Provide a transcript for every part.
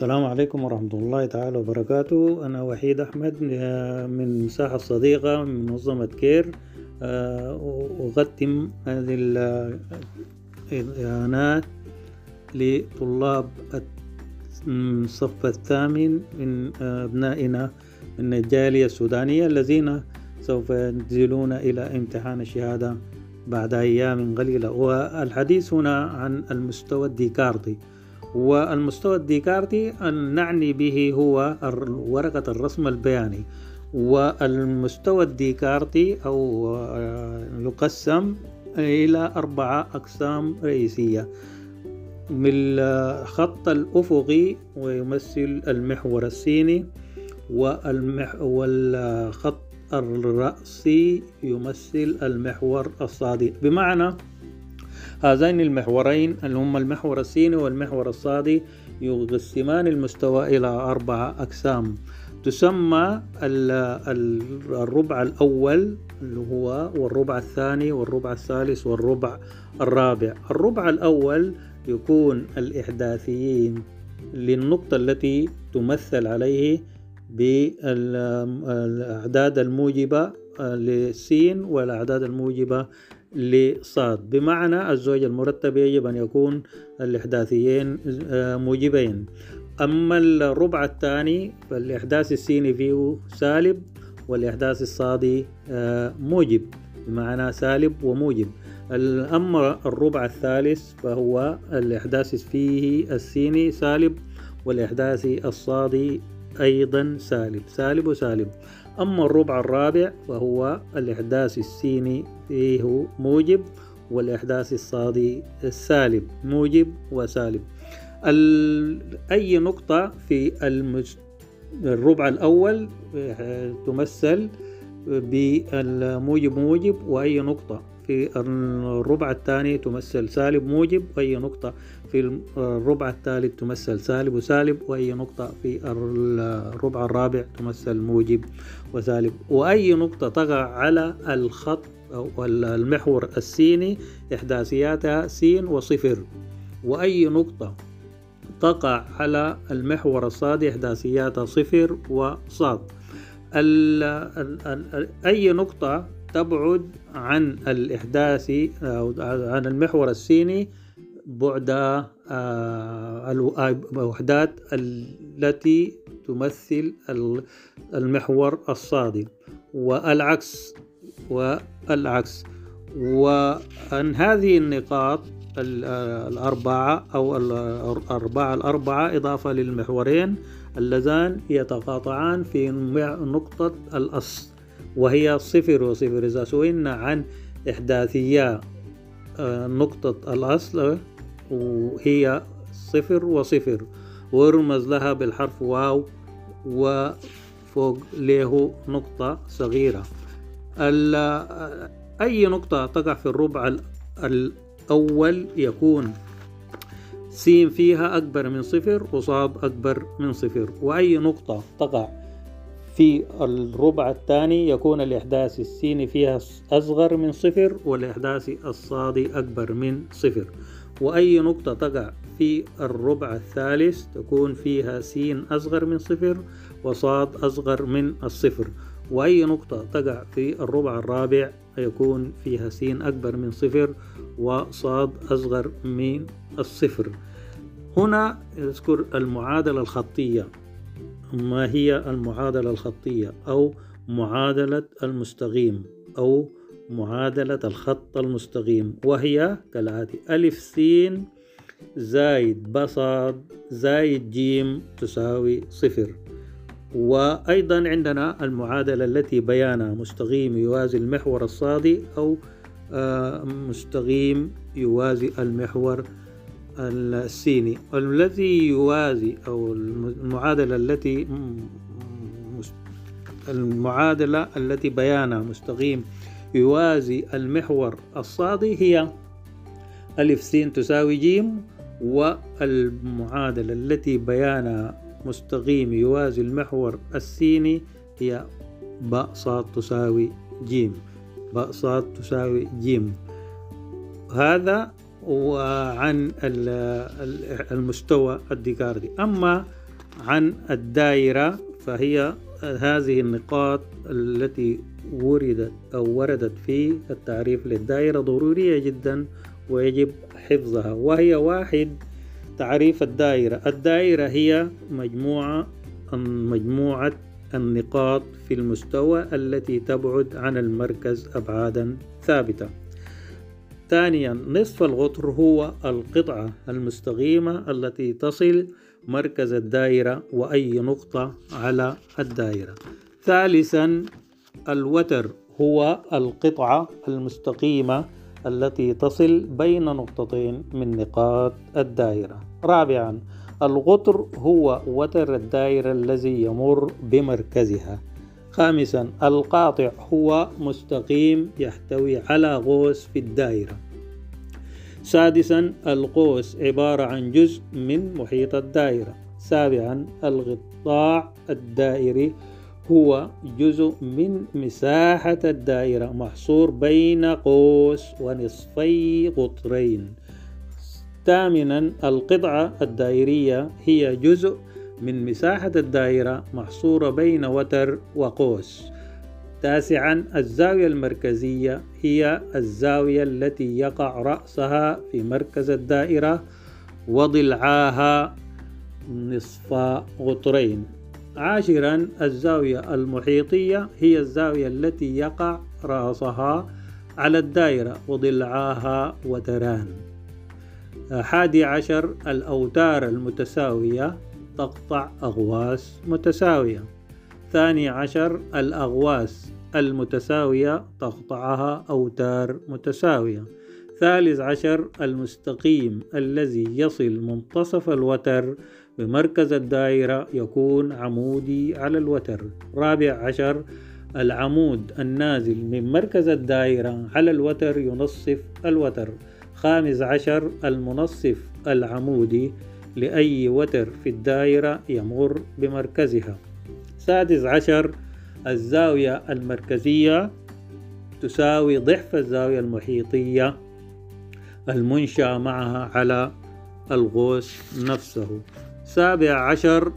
السلام عليكم ورحمة الله تعالى وبركاته. أنا وحيد أحمد آه، من مساحة صديقة من منظمة CARE آه، أقدم هذه الإعانات لطلاب الصف الثامن من أبنائنا من الجالية السودانية الذين سوف ينزلون إلى امتحان الشهادة بعد أيام قليلة. والحديث هنا عن المستوى الديكارتي. والمستوى الديكارتي نعني به هو ورقة الرسم البياني. والمستوى الديكارتي أو آه، يقسم إلى أربعة أقسام رئيسية. من الخط الأفقي ويمثل المحور السيني والمح والخط الرأسي يمثل المحور الصادي. بمعنى هذين المحورين اللي هم المحور الصيني والمحور الصادي يقسمان المستوى إلى أربعة أقسام. تسمى الربع الأول اللي هو والربع الثاني والربع الثالث والربع الرابع. الربع الأول يكون الإحداثيين للنقطة التي تمثل عليه بالأعداد الموجبة لسين والأعداد الموجبة لصاد. بمعنى الزوج المرتب يجب أن يكون الإحداثيين آه، موجبين. أما الربع الثاني فالإحداث السيني فيه سالب والإحداث الصادي آه، موجب. بمعنى سالب وموجب. أما الربع الثالث فهو الإحداث فيه السيني سالب والإحداث الصادي أيضا سالب. سالب وسالب. أما الربع الرابع فهو الإحداث السيني فيه موجب والإحداث الصادي السالب موجب وسالب. أي نقطة في الربع الأول تمثل بالموجب موجب وأي نقطة؟ في الربع الثاني تمثل سالب موجب وأي نقطة في الربع الثالث تمثل سالب وسالب وأي نقطة في الربع الرابع تمثل موجب وسالب. وأي نقطة تقع على الخط أو المحور السيني إحداثياتها سين وصفر. وأي نقطة تقع على المحور الصادي إحداثياتها صفر وصاد. أي نقطة تبعد عن الإحداث أو عن المحور السيني بعد آه، الوحدات التي تمثل المحور الصادي والعكس والعكس. وأن هذه النقاط الأربعة أو الأربعة الأربعة إضافة للمحورين اللذان يتقاطعان في نقطة الأصل. وهي صفر وصفر إذا سئلنا عن إحداثية آه، نقطة الأصل وهي صفر وصفر. ويرمز لها بالحرف واو وفوق له نقطة صغيرة. أي نقطة تقع في الربع الأول يكون سين فيها أكبر من صفر وصاد أكبر من صفر. وأي نقطة تقع في الربع الثاني يكون الإحداث السيني فيها أصغر من صفر والإحداث الصادي أكبر من صفر. وأي نقطة تقع في الربع الثالث تكون فيها سين أصغر من صفر وصاد أصغر من الصفر. وأي نقطة تقع في الربع الرابع يكون فيها سين أكبر من صفر وصاد أصغر من الصفر. هنا يذكر المعادلة الخطية. ما هي المعادلة الخطية أو معادلة المستقيم أو معادلة الخط المستقيم وهي كالآتي ألف سين زايد بصاد زايد جيم تساوي صفر. وأيضا عندنا المعادلة التي بيانها مستقيم يوازي المحور الصادي أو آه، مستقيم يوازي المحور السيني الذي يوازي أو المعادلة التي المعادلة التي بيانها مستقيم يوازي المحور الصادي هي ألف س تساوي ج والمعادلة التي بيانها مستقيم يوازي المحور السيني هي باء صاد تساوي ج باء صاد تساوي ج هذا وعن المستوى الديكاردي. أما عن الدائرة فهي هذه النقاط التي وردت أو وردت في التعريف للدائرة ضرورية جدا ويجب حفظها وهي واحد تعريف الدائرة. الدائرة هي مجموعة مجموعة النقاط في المستوى التي تبعد عن المركز أبعادا ثابتة. ثانيا نصف القطر هو القطعة المستقيمة التي تصل مركز الدائرة وأي نقطة على الدائرة. ثالثا الوتر هو القطعة المستقيمة التي تصل بين نقطتين من نقاط الدائرة. رابعا القطر هو وتر الدائرة الذي يمر بمركزها. خامسا القاطع هو مستقيم يحتوي على قوس في الدائرة. سادسا القوس عبارة عن جزء من محيط الدائرة. سابعا الغطاء الدائري هو جزء من مساحة الدائرة محصور بين قوس ونصفي قطرين ثامنا القطعة الدائرية هي جزء من مساحة الدائرة محصورة بين وتر وقوس. تاسعا الزاوية المركزية هي الزاوية التي يقع رأسها في مركز الدائرة وضلعاها نصف قطرين عاشرا الزاوية المحيطية هي الزاوية التي يقع رأسها على الدائرة وضلعاها وتران. حادي عشر الأوتار المتساوية تقطع أغواس متساوية. ثاني عشر الأغواس المتساوية تقطعها أوتار متساوية. ثالث عشر المستقيم الذي يصل منتصف الوتر بمركز الدائرة يكون عمودي على الوتر. رابع عشر العمود النازل من مركز الدائرة على الوتر ينصف الوتر. خامس عشر المنصف العمودي لأي وتر في الدائرة يمر بمركزها. سادس عشر الزاوية المركزية تساوي ضعف الزاوية المحيطية المنشأ معها على الغوص نفسه. سابع عشر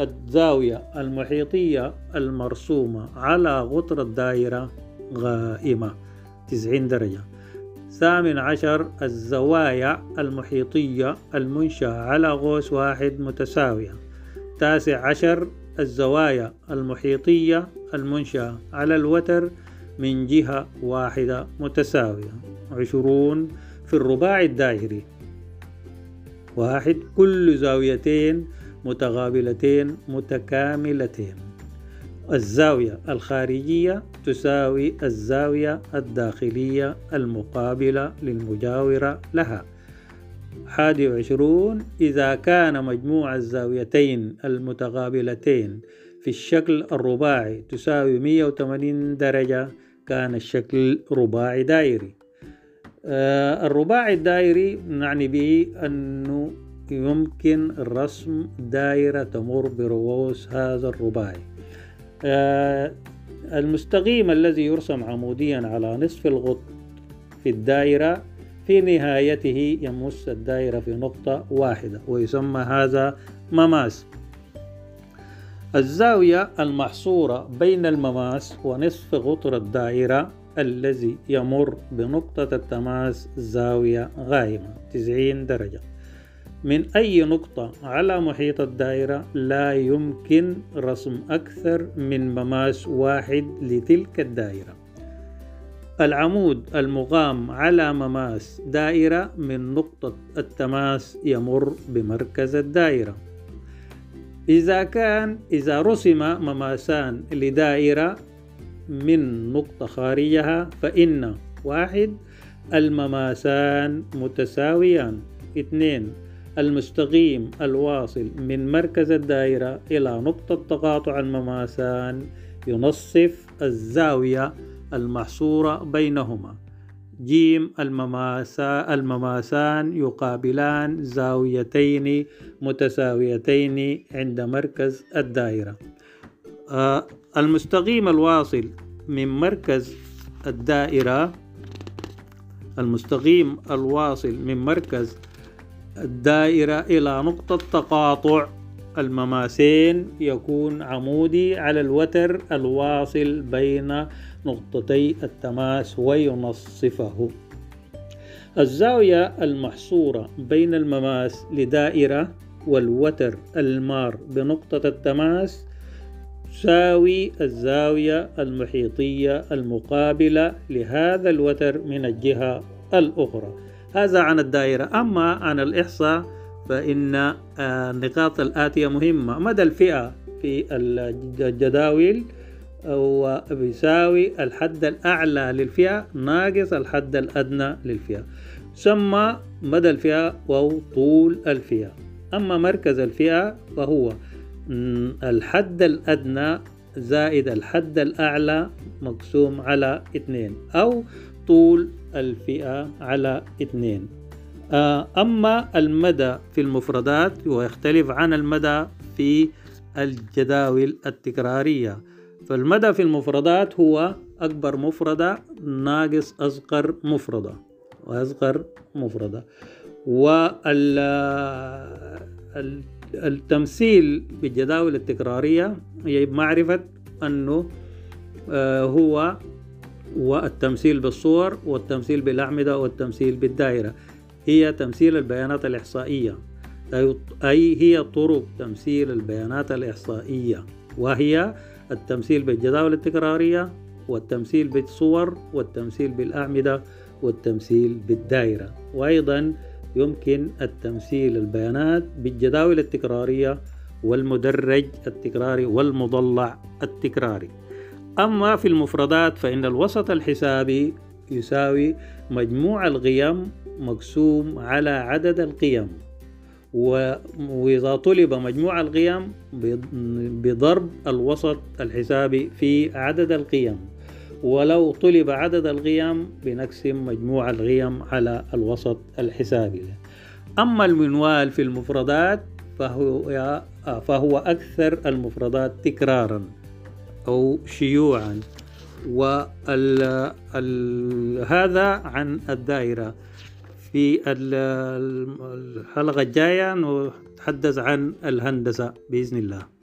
الزاوية المحيطية المرسومة على قطر الدائرة غائمة. 90 درجة. ثامن عشر الزوايا المحيطية المنشأة على قوس واحد متساوية. تاسع عشر الزوايا المحيطية المنشأة على الوتر من جهة واحدة متساوية. عشرون في الرباع الدائري. واحد كل زاويتين متقابلتين متكاملتين. الزاوية الخارجية تساوي الزاوية الداخلية المقابلة للمجاورة لها. حادي وعشرون إذا كان مجموع الزاويتين المتقابلتين في الشكل الرباعي تساوي 180 درجة كان الشكل رباعي دائري. آه الرباعي الدائري نعني به أنه يمكن رسم دائرة تمر برؤوس هذا الرباعي. المستقيم الذي يرسم عموديا على نصف الغط في الدائرة في نهايته يمس الدائرة في نقطة واحدة ويسمى هذا مماس. الزاوية المحصورة بين المماس ونصف قطر الدائرة الذي يمر بنقطة التماس زاوية غائمة 90 درجة. من أي نقطة على محيط الدائرة لا يمكن رسم أكثر من مماس واحد لتلك الدائرة. العمود المقام على مماس دائرة من نقطة التماس يمر بمركز الدائرة. إذا كان إذا رسم مماسان لدائرة من نقطة خارجها فإن واحد المماسان متساويان. اثنين المستقيم الواصل من مركز الدائرة إلى نقطة تقاطع المماسان ينصف الزاوية المحصورة بينهما. جيم المماسا المماسان يقابلان زاويتين متساويتين عند مركز الدائرة. آه المستقيم الواصل من مركز الدائرة المستقيم الواصل من مركز الدائرة إلى نقطة تقاطع. المماسين يكون عمودي على الوتر الواصل بين نقطتي التماس وينصفه. الزاوية المحصورة بين المماس لدائرة والوتر المار بنقطة التماس تساوي الزاوية المحيطية المقابلة لهذا الوتر من الجهة الأخرى. هذا عن الدائرة. أما عن الإحصاء فإن النقاط الآتية مهمة. مدى الفئة في الجداول هو بيساوي الحد الأعلى للفئة ناقص الحد الأدنى للفئة. ثم مدى الفئة أو طول الفئة. أما مركز الفئة فهو الحد الأدنى زائد الحد الأعلى مقسوم على اثنين. أو طول الفئة على اثنين. آه، أما المدى في المفردات ويختلف عن المدى في الجداول التكرارية. فالمدى في المفردات هو أكبر مفردة ناقص أصغر مفردة وأصغر مفردة. والتمثيل بالجداول التكرارية هي معرفة أنه آه، هو والتمثيل بالصور والتمثيل بالأعمدة والتمثيل بالدائرة. هي تمثيل البيانات الإحصائية. أي هي طرق تمثيل البيانات الإحصائية. وهي التمثيل بالجداول التكرارية والتمثيل بالصور والتمثيل بالأعمدة والتمثيل بالدائرة. وأيضا يمكن التمثيل البيانات بالجداول التكرارية والمدرج التكراري والمضلع التكراري. أما في المفردات فإن الوسط الحسابي يساوي مجموع القيم مقسوم على عدد القيم. وإذا طلب مجموع القيم بضرب الوسط الحسابي في عدد القيم. ولو طلب عدد القيم بنقسم مجموع القيم على الوسط الحسابي. أما المنوال في المفردات فهو, فهو أكثر المفردات تكرارا. أو شيوعا. وهذا عن الدائرة. في الحلقة الجاية نتحدث عن الهندسة بإذن الله.